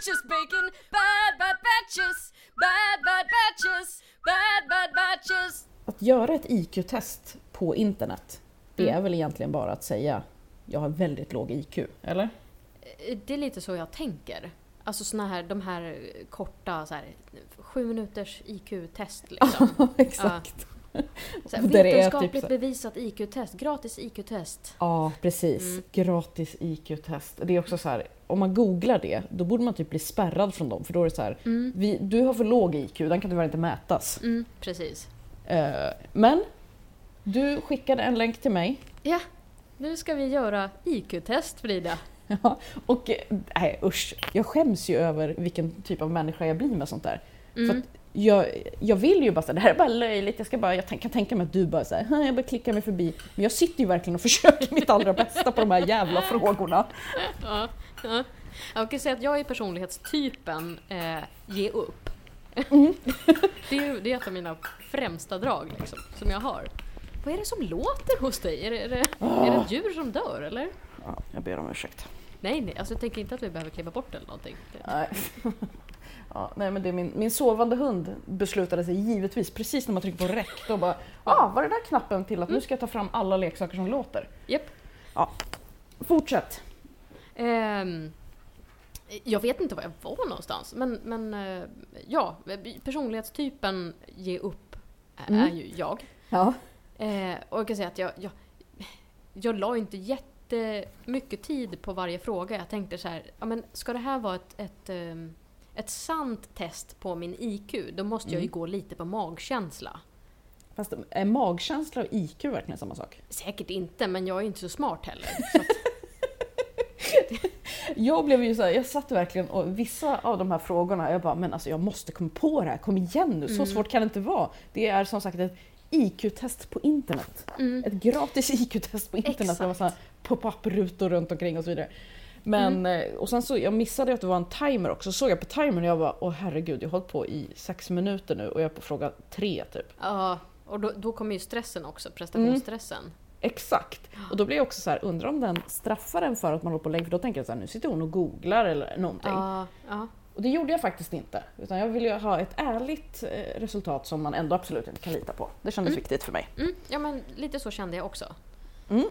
sandwiches, bacon, bad bad batches, bad bad batches, bad bad batches. Att göra ett IQ-test på internet, det är väl egentligen bara att säga jag har väldigt låg IQ, eller? Eh, Det är lite så jag tänker. Alltså såna här, de här korta så här, sju minuters IQ-test liksom. Exakt. Så här, vetenskapligt typ så- bevisat IQ-test, gratis IQ-test. Ja, precis. Mm. Gratis IQ-test. Det är också så här, om man googlar det, då borde man typ bli spärrad från dem. För då är det så här, vi, du har för låg IQ, den kan tyvärr inte mätas. Mm, precis. Eh, men, du skickade en länk till mig. Ja, nu ska vi göra IQ-test Frida. Ja, och eh, nej usch, jag skäms ju över vilken typ av människa jag blir med sånt där. Mm. För att jag, jag vill ju bara säga det här är bara löjligt, jag, ska bara, jag kan tänka mig att du bara säger jag bara klickar mig förbi. Men jag sitter ju verkligen och försöker mitt allra bästa på de här jävla frågorna. Ja, ja. Jag kan säga att jag är personlighetstypen eh, ge upp. det, är, det är ett av mina främsta drag liksom, som jag har. Vad är det som låter hos dig? Är det, är det, är det ett djur som dör eller? Ja, jag ber om ursäkt. Nej, nej, alltså jag tänker inte att vi behöver klippa bort eller någonting. Nej. Ja, nej men det min, min sovande hund beslutade sig givetvis precis när man trycker på räck. Då bara, ah, var det där knappen till att nu ska jag ta fram alla leksaker som låter? Japp. Fortsätt. Ehm, jag vet inte var jag var någonstans, men, men eh, ja, personlighetstypen ge upp är Mm. ju jag. Ja. Eh, och jag kan säga att jag, jag, jag la inte jättemycket tid på varje fråga. Jag tänkte så här, ja, men ska det här vara ett, ett, ehm, ett sant test på min IQ, då måste jag ju Mm. gå lite på magkänsla. Fast är magkänsla och IQ verkligen samma sak? Säkert inte, men jag är inte så smart heller. Så att, Jag blev ju så här, jag satt verkligen och vissa av de här frågorna, jag bara, men alltså jag måste komma på det här, kom igen nu, så Mm. svårt kan det inte vara. Det är som sagt ett IQ-test på internet. mm, Ett gratis IQ-test på internet. Det var Exakt. så här pop-up-rutor runt omkring och så vidare. Men, Mm. eh, och sen så, jag missade att det var en timer också, så såg jag på timern och jag bara, åh herregud, jag har hållit på i sex minuter nu och jag är på fråga tre typ. ja, och då, då kommer ju stressen också, prestationsstressen. Exakt! Och då blir jag också så här, undrar om den straffar en för att man håller på länge, för då tänker jag så här, nu sitter hon och googlar eller någonting. Ja, ja. Och det gjorde jag faktiskt inte. Utan jag ville ju ha ett ärligt eh, resultat som man ändå absolut inte kan lita på. Det kändes viktigt för mig. Mm, ja men lite så kände jag också. Mm.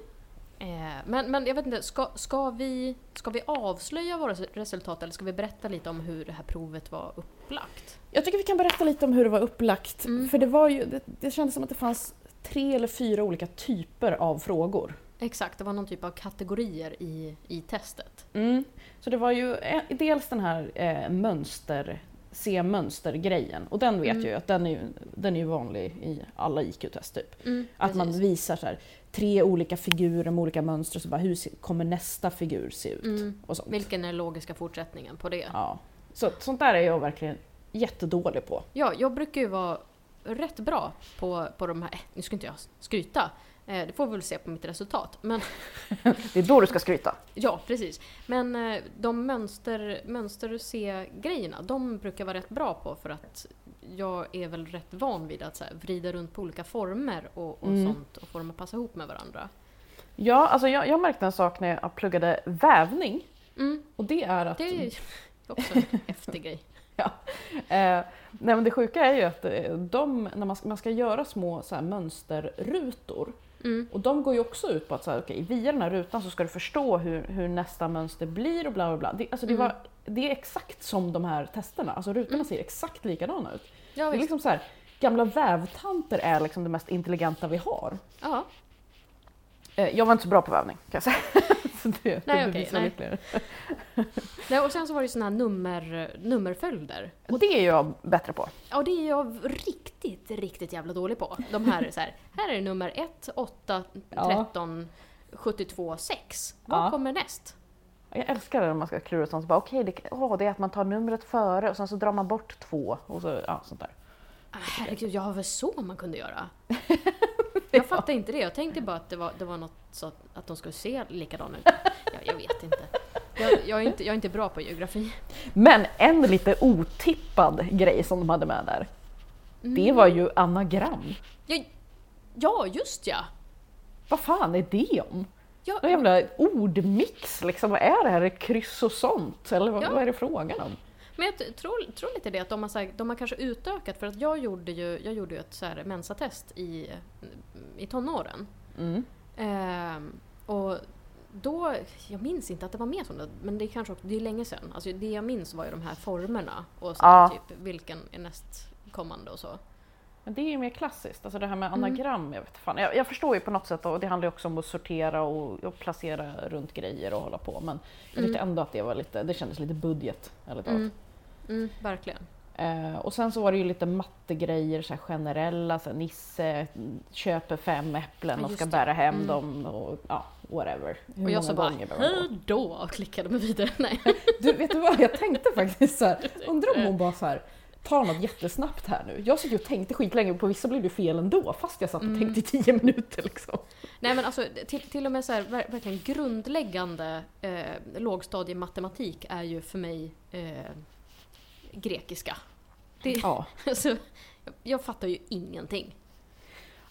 Eh, men, men jag vet inte, ska, ska, vi, ska vi avslöja våra resultat eller ska vi berätta lite om hur det här provet var upplagt? Jag tycker vi kan berätta lite om hur det var upplagt. Mm. För det, var ju, det, det kändes som att det fanns tre eller fyra olika typer av frågor. Exakt, det var någon typ av kategorier i, i testet. Mm. Så det var ju eh, dels den här eh, mönster, se mönster-grejen. Och den vet Mm. jag ju att den är, ju- den är ju vanlig i alla IQ-test typ. Mm, Att man visar så här, tre olika figurer med olika mönster, så bara hur kommer nästa figur se ut? Mm. Och sånt. Vilken är logiska fortsättningen på det? Ja. Så, sånt där är jag verkligen jättedålig på. Ja, jag brukar ju vara rätt bra på, på de här, nu ska inte jag skryta, det får vi väl se på mitt resultat. Men Det är då du ska skryta. Ja, precis. Men eh, de mönster, mönster grejerna de brukar vara rätt bra på för att jag är väl rätt van vid att så här, vrida runt på olika former och, och Mm. sånt och få dem att passa ihop med varandra. Ja, alltså jag, jag märkte en sak när jag pluggade vävning. Mm, Och det är att... det är också en häftig grej. Ja. Eh, nej men det sjuka är ju att eh, de, när man ska, man ska göra små så mönsterrutor Mm, och de går ju också ut på att så här, okay, via den här rutan så ska du förstå hur, hur nästa mönster blir och bla bla bla. Det, alltså, det, Mm. var, det är exakt som de här testerna, alltså rutorna ser exakt likadana ut. ja, Det är visst. liksom så här, gamla vävtanter är liksom det mest intelligenta vi har. Ja, Eh, jag var inte så bra på vävning kan jag säga. så det, Nej, det bevisar nej. Nej, och sen så var det ju såna här nummer, nummerföljder. Och det är jag bättre på. Ja, det är jag riktigt, riktigt jävla dålig på. De här, så här, här är nummer 1, 8, Ja. 13, 72, 6. Vad Ja. kommer näst? Jag älskar det när man ska klura sånt. Så bara, Okej, det, åh, det är att man tar numret före och sen så drar man bort två och så, ja, sånt där. Ah, Herregud, jag har väl så man kunde göra? Jag fattar inte det. Jag tänkte bara att det var, det var något så att, att de skulle se likadana ut. Jag, jag vet inte. Jag, jag, är inte. jag är inte bra på geografi. Men en lite otippad grej som de hade med där, det var ju anagram. Ja, ja, just ja! Vad fan är det om? Ja, Någon jävla ordmix liksom. Vad är det här? Är det kryss och sånt? Eller vad, Ja. vad är det frågan om? Men jag tror, tror lite det att de har, så här, de har kanske utökat för att jag gjorde ju, jag gjorde ju ett så här mensatest i, i tonåren. Mm. Ehm, och då, jag minns inte att det var mer sånt, men det är kanske också, det är länge sedan. Alltså det jag minns var ju de här formerna och så Ja. typ vilken är nästkommande och så. Men det är ju mer klassiskt, alltså det här med Mm. anagram, jag vet fan. Jag, jag förstår ju på något sätt och det handlar ju också om att sortera och, och placera runt grejer och hålla på men jag tyckte Mm. ändå att det var lite, det kändes lite budget. Eller Mm. Mm, verkligen. eh, och sen så var det ju lite mattegrejer, så här generella, så här, Nisse mm, köper fem äpplen Ja, och ska det. bära hem Mm. dem och ja, whatever. Hur och jag så bara gå? hejdå och klickade mig vidare. Nej. Du, vet du vad? Jag tänkte faktiskt så här, undrar om hon bara så här tar något jättesnabbt här nu. Jag satt ju och tänkte skitlänge och på vissa blev det fel ändå fast jag satt och Mm. tänkte i tio minuter liksom. Nej men alltså till, till och med så här, ver- verkligen grundläggande eh, lågstadiematematik är ju för mig eh, grekiska. Det, Ja. alltså, jag fattar ju ingenting.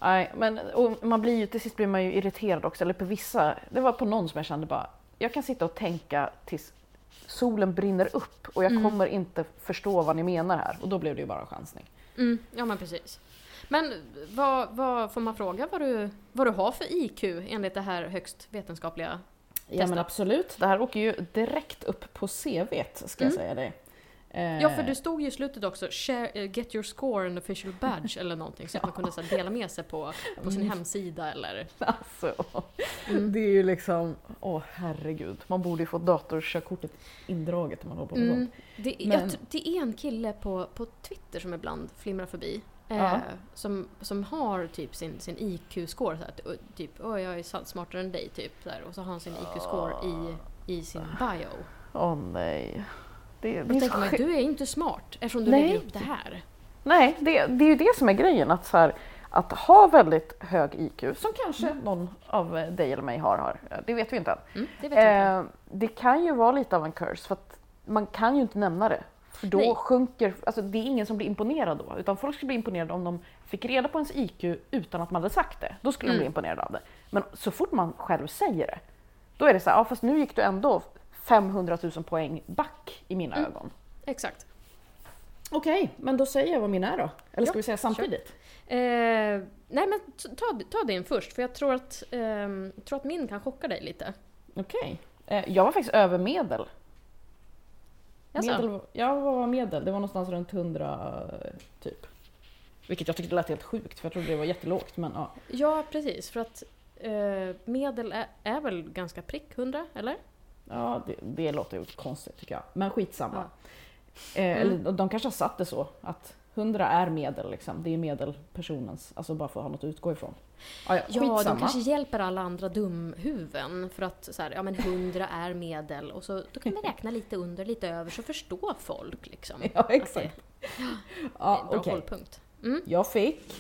Nej, men man blir ju, till sist blir man ju irriterad också, eller på vissa, det var på någon som jag kände bara, jag kan sitta och tänka tills solen brinner upp och jag Mm. kommer inte förstå vad ni menar här och då blev det ju bara en chansning. Mm, ja men precis. Men vad, vad får man fråga vad du, vad du har för IQ enligt det här högst vetenskapliga? Ja Testa. men absolut, det här åker ju direkt upp på CVt ska jag Mm. säga dig. Eh, Ja för det stod ju i slutet också, share, eh, get your score and official badge eller någonting så att man kunde så dela med sig på, på sin Mm. hemsida eller... Alltså, Mm. det är ju liksom, åh herregud, man borde ju få datorkörkortet indraget om man håller på med Mm, sånt. det, Men- jag, det är en kille på, på Twitter som ibland flimrar förbi. Eh, Ja. som, som har typ sin, sin IQ-score, så typ åh jag är smartare än dig, typ. Där, och så har han sin IQ-score i, i sin bio. Åh nej. Det, det så tänker man, du är inte smart eftersom du Nej. lägger upp det här. Nej, det, det är ju det som är grejen. Att, så här, att ha väldigt hög IQ, som kanske någon av eh, dig eller mig har, har det vet vi inte än. Mm, det vet jag inte. Eh, det kan ju vara lite av en curse för att man kan ju inte nämna det. För då Nej. sjunker, alltså det är ingen som blir imponerad då, utan folk skulle bli imponerade om de fick reda på ens IQ utan att man hade sagt det. Då skulle de Mm. bli imponerade av det. Men så fort man själv säger det, då är det så här, ja fast nu gick du ändå 500 000 poäng back i mina Mm. ögon. Exakt. Okej, men då säger jag vad min är då. Eller ska Ja, vi säga samtidigt? Eh, nej men ta, ta din först, för jag tror att, ehm, tror att min kan chocka dig lite. Okej. Eh, jag var faktiskt över medel. Jaså? medel jag var medel, det var någonstans runt 100 eh, typ. Vilket jag tyckte lät helt sjukt för jag trodde det var jättelågt men ja. Ja, precis. För att eh, medel är, är väl ganska prick 100, eller? Ja, det, det låter ju konstigt tycker jag. Men skitsamma. Ja. Eh, Mm. eller, de kanske har satt det så att 100 är medel liksom. Det är medelpersonens, alltså bara för att ha något att utgå ifrån. Ah, ja, Ja, de kanske hjälper alla andra dumhuvuden för att så här, ja men 100 är medel och så då kan vi räkna lite under, lite över så förstår folk liksom. Ja, att det exakt. är Ja, en bra okej. hållpunkt. Mm. Jag fick...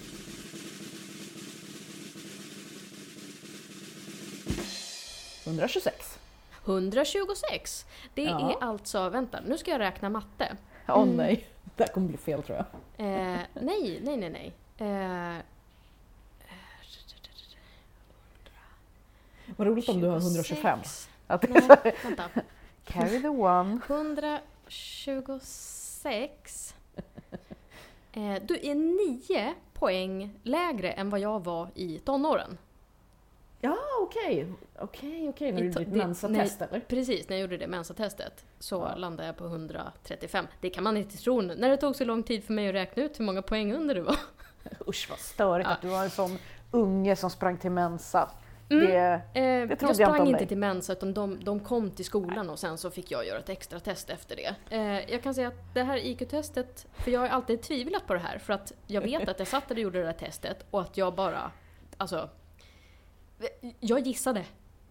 ...126. 126! Det Ja. är alltså, vänta, nu ska jag räkna matte. Åh Mm. nej, det här kommer bli fel tror jag. Eh, nej, nej, nej, nej. Eh, Vad roligt om du har 125. 26. Att Nej, vänta. carry the one. 126. Eh, du är nio poäng lägre än vad jag var i tonåren. Ja, okej. Okej, okej. När du gjorde ditt det- mensatest eller? Precis, när jag gjorde det mensatestet så Ja. landade jag på 135. Det kan man inte tro när det tog så lång tid för mig att räkna ut hur många poäng under det var. Usch vad störigt Ja. att du var en sån unge som sprang till Mensa. Mm. Det, Eh, trodde jag jag inte sprang inte dig. till Mensa utan de, de kom till skolan och sen så fick jag göra ett extra test efter det. Eh, jag kan säga att det här IQ-testet, för jag har alltid tvivlat på det här för att jag vet att jag satt där och gjorde det där testet och att jag bara, alltså, jag gissade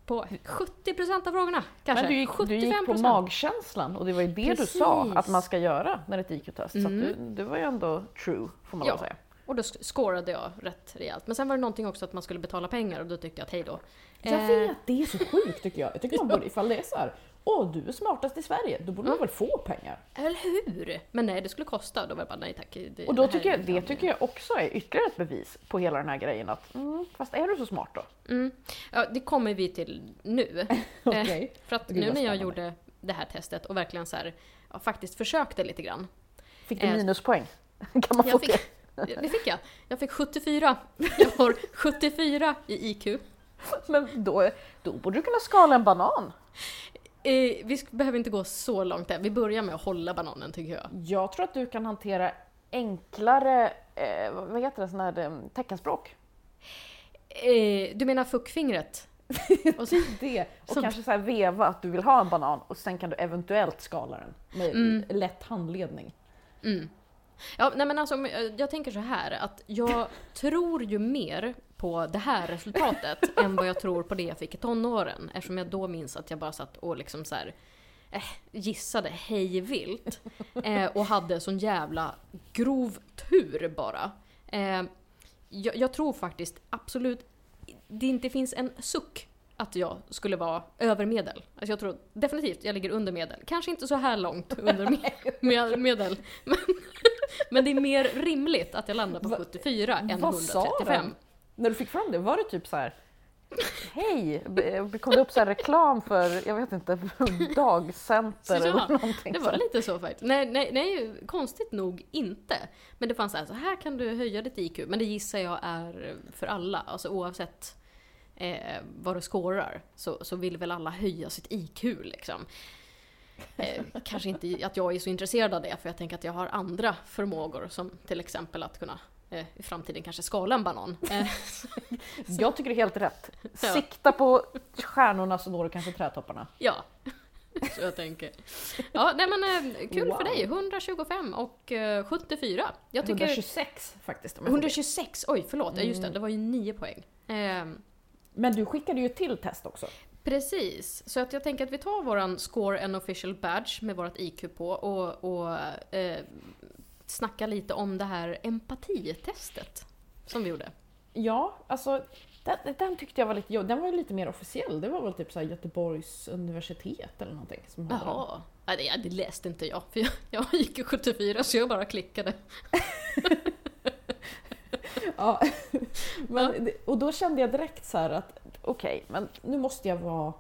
på 70% av frågorna kanske. men du gick, du gick på 75%. magkänslan och det var ju det du sa Precis. att man ska göra när ett IQ-test. Så Mm. att du, du var ju ändå true, får man Ja. säga. Och då scorade jag rätt rejält. Men sen var det någonting också att man skulle betala pengar och då tyckte jag att hej då. Jag Eh, vet, det är så sjukt tycker jag. Jag tycker man borde, ifall det är så här, åh du är smartast i Sverige, då borde man väl få pengar? Eller hur? Men nej, det skulle kosta. Då var det bara nej tack. Det, Och då tycker jag, det tycker jag också är ytterligare ett bevis på hela den här grejen att, mm, fast är du så smart då? Mm. Ja, det kommer vi till nu. Okej. För att nu när jag gjorde det här testet och verkligen så här, ja, faktiskt försökte lite grann. Fick du Eh, minuspoäng? Kan man få Jag det? fick, det fick jag. Jag fick 74. Jag har 74 i IQ. Men då, då borde du kunna skala en banan. Eh, vi behöver inte gå så långt än. Vi börjar med att hålla bananen tycker jag. Jag tror att du kan hantera enklare, eh, vad heter det, sån här eh, teckenspråk. Eh, du menar fuckfingret? Och så, Det, och Som- kanske så veva att du vill ha en banan och sen kan du eventuellt skala den med Mm. lätt handledning. mm. Ja, nej men alltså, om jag- tänker så här att jag tror ju mer på det här resultatet än vad jag tror på det jag fick i tonåren. Eftersom jag då minns att jag bara satt och liksom så här, eh, gissade hej vilt. Eh, och hade sån jävla grov tur bara. Eh, jag, jag tror faktiskt absolut det inte finns en suck att jag skulle vara över medel. Alltså jag tror definitivt jag ligger under medel. Kanske inte så här långt under me- med, medel. Men, men det är mer rimligt att jag landar på Va- 74 än vad sa 135. den? När du fick fram det, var det typ så här Hej! Kom det upp så här reklam för, jag vet inte, dagcenter eller någonting Det var lite så faktiskt. Nej, nej, nej, konstigt nog inte. Men det fanns så här, så här kan du höja ditt IQ. Men det gissar jag är för alla. Alltså oavsett eh, vad du skårar så, så vill väl alla höja sitt IQ liksom. Eh, kanske inte att jag är så intresserad av det för jag tänker att jag har andra förmågor som till exempel att kunna eh, i framtiden kanske skala en banan. Eh, Jag tycker det är helt rätt. Sikta på stjärnorna så når du kanske trädtopparna. ja, så jag tänker. Ja, nej men eh, kul Wow. för dig. 125 och eh, 74. Jag tycker 126 faktiskt. om jag får be. 126, oj förlåt, ja just det, Mm. det var ju 9 poäng. Ehm, Men du skickade ju till test också. Precis, så att jag tänker att vi tar våran score and official badge med vårt IQ på och, och eh, snackar lite om det här empatitestet som vi gjorde. Ja, alltså den, den tyckte jag var lite, jo, den var ju lite mer officiell. Det var väl typ så Göteborgs universitet eller någonting som hade. Jaha, ja, det, det läste inte jag för jag, jag gick 74 så jag bara klickade. Ja. men, och då kände jag direkt så här att okej, men nu måste jag vara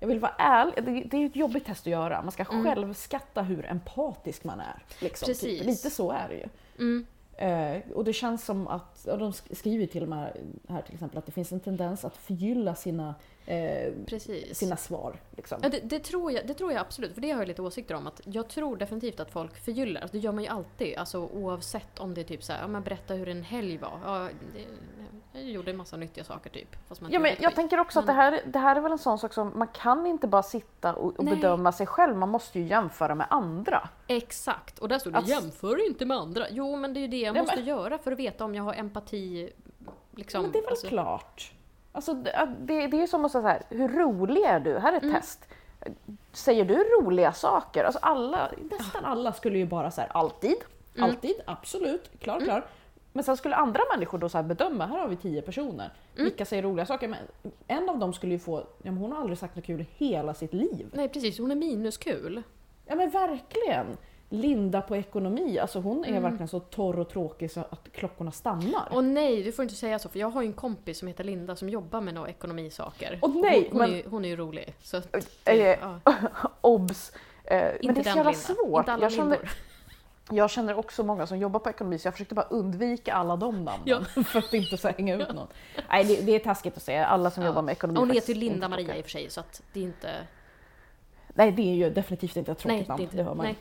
jag vill vara ärlig, det, det är ett jobbigt test att göra. Man ska Mm. självskatta hur empatisk man är. Liksom. Precis. Typ, lite så är det ju. Mm, Eh, och det känns som att, och de sk- skriver till och med här till exempel att det finns en tendens att förgylla sina, eh, sina svar. Liksom. Ja, det, det, tror jag, det tror jag absolut, för det har jag lite åsikter om. Att jag tror definitivt att folk förgyllar. Alltså, det gör man ju alltid, alltså, oavsett om det är typ så här, ja, berätta hur en helg var. Ja, det, gjorde en massa nyttiga saker typ. Fast man Ja, men jag tänker också att det här, det här är väl en sån sak som man kan inte bara sitta och, och bedöma sig själv, man måste ju jämföra med andra. Exakt, och där står det Alltså- jämför inte med andra. Jo, men det är ju det jag Nej, måste men- göra för att veta om jag har empati. Liksom, men det är väl alltså- klart. Alltså, det, det det är som att säga så här, hur rolig är du? Här är ett Mm. test. Säger du roliga saker? Alltså alla, nästan alla skulle ju bara så här, alltid, Mm. alltid, absolut, klar, klar. Men sen skulle andra människor då så bedöma, här har vi tio personer, Mm. vilka säger roliga saker? Men en av dem skulle ju få, ja, hon har aldrig sagt något kul i hela sitt liv. Nej precis, hon är minuskul. Ja men verkligen! Linda på ekonomi, alltså hon är Mm. verkligen så torr och tråkig så att klockorna stannar. Och nej, du får inte säga så för jag har ju en kompis som heter Linda som jobbar med några ekonomisaker. Åh, nej, hon, hon, men- är, ju- hon är ju rolig. Så att, Eh, ja. Obs! Eh, men Inte det är så jävla Linda. svårt. Inte alla Jag känner. Jag känner också många som jobbar på ekonomi så jag försökte bara undvika alla de namnen Ja. för att inte så hänga ut någon. Nej det, det är taskigt att säga, alla som Ja. jobbar med ekonomi Hon är heter ju Linda Maria tråkiga. i och för sig så att det är inte... Nej det är ju definitivt inte ett tråkigt Nej, det namn, inte- det hör man. nej.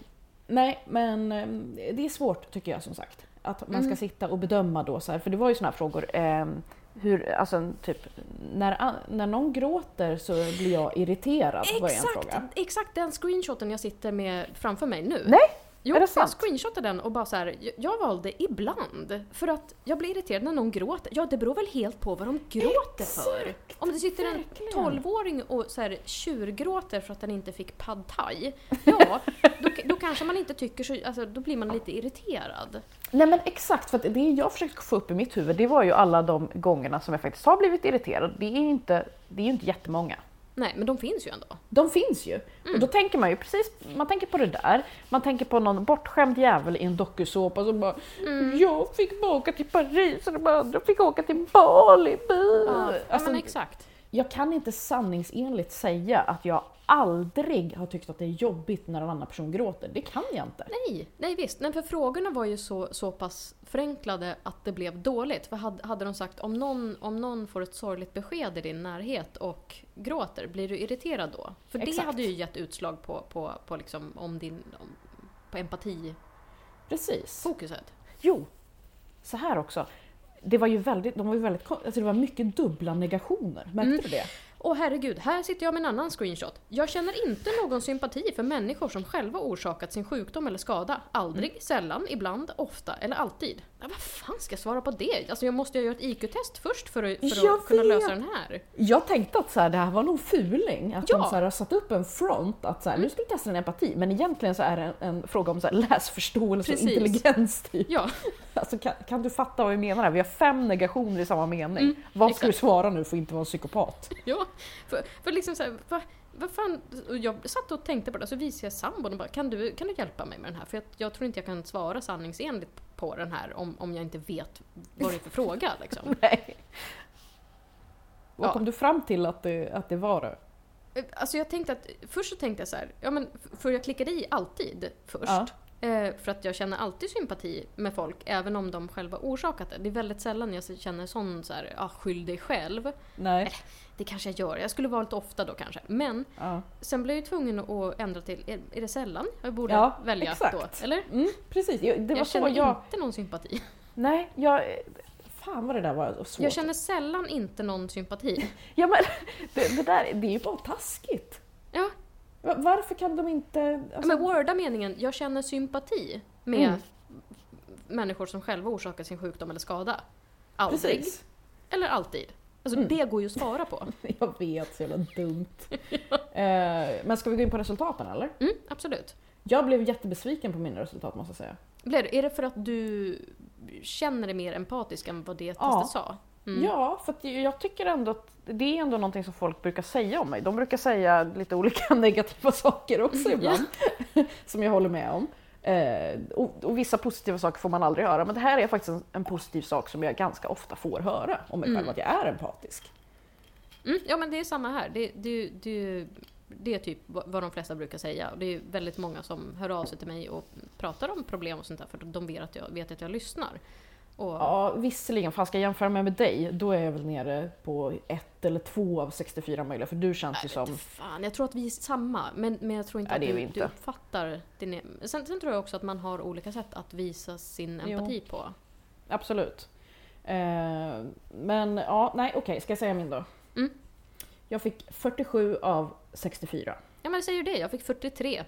Nej. men eh, det är svårt tycker jag som sagt. Att man ska Mm. sitta och bedöma då så här, för det var ju såna här frågor. Eh, hur, alltså typ, när, när någon gråter så blir jag irriterad var en fråga. Exakt, exakt den screenshoten jag sitter med framför mig nu. Nej, Jo, Är det jag screenshotade den och bara så här, jag, valde ibland. För att jag blir irriterad när någon gråter. Ja, det beror väl helt på vad de gråter för. Om det sitter en. 12-åring och så här, tjurgråter för att den inte fick pad thai. Ja, då, då kanske man inte tycker så, alltså, då blir man lite irriterad. Nej men exakt, för det jag försökte få upp i mitt huvud det var ju alla de gångerna som jag faktiskt har blivit irriterad. Det är ju inte, det är ju inte jättemånga. Nej, men de finns ju ändå. De finns ju. Och då tänker man ju precis, man tänker på det där, man tänker på någon bortskämd jävel i en dokusåpa som bara “Jag fick bara åka till Paris och de andra fick åka till Bali”. Ja Alltså, men exakt. Jag kan inte sanningsenligt säga att jag aldrig har tyckt att det är jobbigt när en annan person gråter. Det kan jag inte. Nej, nej visst. Nej, för frågorna var ju så, så pass förenklade att det blev dåligt. För hade, hade de sagt om någon, om någon får ett sorgligt besked i din närhet och gråter, blir du irriterad då? För det Exakt. hade ju gett utslag på, på, på, liksom, om din, om, på empatifokuset. Precis. Jo, så här också. Det var ju väldigt, de var ju väldigt, alltså det var mycket dubbla negationer. Märkte Mm. du det? Åh herregud, här sitter jag med en annan screenshot. Jag känner inte någon sympati för människor som själva orsakat sin sjukdom eller skada. Aldrig, Mm. sällan, ibland, ofta eller alltid. Ja, vad fan ska jag svara på det? Alltså jag måste ju göra ett IQ-test först för att, för att kunna lösa den här. Jag tänkte att så här, det här var nog fuling, att Ja. de så här, har satt upp en front att så här, nu ska vi testa din empati, men egentligen så är det en, en fråga om så här, läsförståelse Precis. och intelligens. Typ. Ja, Alltså, kan, kan du fatta vad vi menar här? Vi har fem negationer i samma mening. Mm, vad ska du svara nu för att inte vara en psykopat? ja. För, för liksom såhär, vad, vad fan? Och jag satt och tänkte på det, så visade jag sambon och bara kan du, kan du hjälpa mig med den här? För jag, jag tror inte jag kan svara sanningsenligt på den här om, om jag inte vet vad det är för fråga liksom. Nej. Vad Ja. kom du fram till att det, att det var det? Alltså jag tänkte att, först så tänkte jag så här, ja men för jag klickade i alltid först. Ja. Eh, för att jag känner alltid sympati med folk, även om de själva orsakat det. Det är väldigt sällan jag känner sån så här, ah, skyll dig själv. Nej. Det kanske jag gör, jag skulle vara lite ofta då kanske. Men Ja. sen blev jag ju tvungen att ändra till, är, är det sällan jag borde Ja, välja exakt. då? Eller? Mm, precis, jag, det var jag så känner jag... inte någon sympati. Nej, jag... Fan vad det där var svårt. Jag känner sällan inte någon sympati. Ja men det, det där det är ju bara taskigt. Ja, Varför kan de inte... Alltså, men worda meningen, jag känner sympati med Mm. människor som själva orsakar sin sjukdom eller skada. Aldrig. precis. Eller alltid. Alltså Mm. det går ju att svara på. Jag vet, så jävla dumt. eh, men ska vi gå in på resultaten eller? Mm, absolut. Jag blev jättebesviken på mina resultat måste jag säga. Blev det, är det för att du känner dig mer empatisk än vad det testet Ja. sa? Mm. Ja, för jag tycker ändå att det är ändå någonting som folk brukar säga om mig. De brukar säga lite olika negativa saker också ibland, som jag håller med om. Eh, och, och vissa positiva saker får man aldrig höra, men det här är faktiskt en, en positiv sak som jag ganska ofta får höra om mig själv, Mm. att jag är empatisk. Mm, ja men det är samma här. Det, det, det, det är typ vad vad de flesta brukar säga. Och det är väldigt många som hör av sig till mig och pratar om problem och sånt där för de vet att jag, vet att jag lyssnar. Och, Ja, visserligen, fan ska jag jämföra mig med dig, då är jag väl nere på ett eller två av 64 möjliga, för du känns ju som... Fan, jag tror att vi är samma, men, men jag tror inte Nej, att det du, inte. du uppfattar din... Sen, sen tror jag också att man har olika sätt att visa sin Jo. empati på. Absolut. Eh, men ja, nej okej, ska jag säga min då? Mm. Jag fick 47 av 64. Ja men säger det, jag fick 43.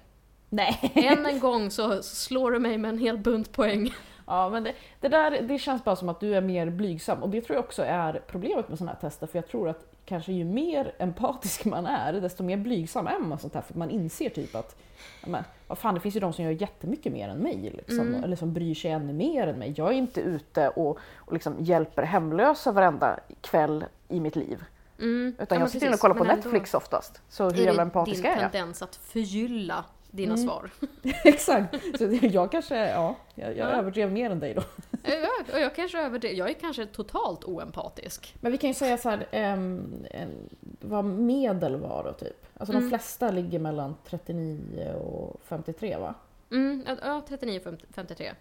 Nej! Än en gång så slår du mig med en hel bunt poäng. Ja, men det, det där det känns bara som att du är mer blygsam och det tror jag också är problemet med sådana här tester för jag tror att kanske ju mer empatisk man är desto mer blygsam är man sånt här för man inser typ att men, vad fan, det finns ju de som gör jättemycket mer än mig liksom, Mm. eller som bryr sig ännu mer än mig. Jag är inte ute och, och liksom hjälper hemlösa varenda kväll i mitt liv Mm. utan Ja, jag sitter inne och kollar på Netflix oftast. Så hur Är jävla det empatisk din är jag? tendens att förgylla dina Mm. svar? Exakt! Så jag kanske, ja, jag, jag Ja. överdrev mer än dig då. Ja, och jag kanske överdriver. Jag är kanske totalt oempatisk. Men vi kan ju säga så här, en- vad medel var då typ. Alltså de Mm. flesta ligger mellan 39 och 53 va? Mm, ja, ja, 39 53.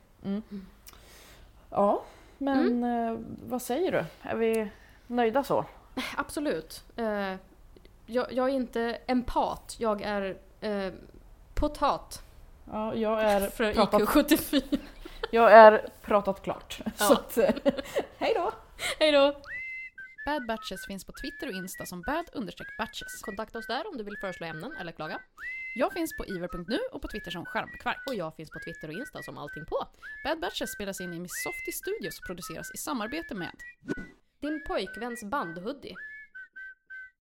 Ja, men Mm. eh, vad säger du? Är vi nöjda så? Absolut. Eh, jag, jag är inte empat, jag är eh, potat. Ja, jag är, För pratat, IQ 74. jag är pratat klart. Ja. Så att, hej då! Hej då! Bad Batches finns på Twitter och Insta som bad-batches. Kontakta oss där om du vill föreslå ämnen eller klaga. Jag finns på iver.nu och på Twitter som Skärmkvark. Och jag finns på Twitter och Insta som allting på. Bad Batches spelas in i Miss Softy Studios och produceras i samarbete med Din pojkväns bandhoodie.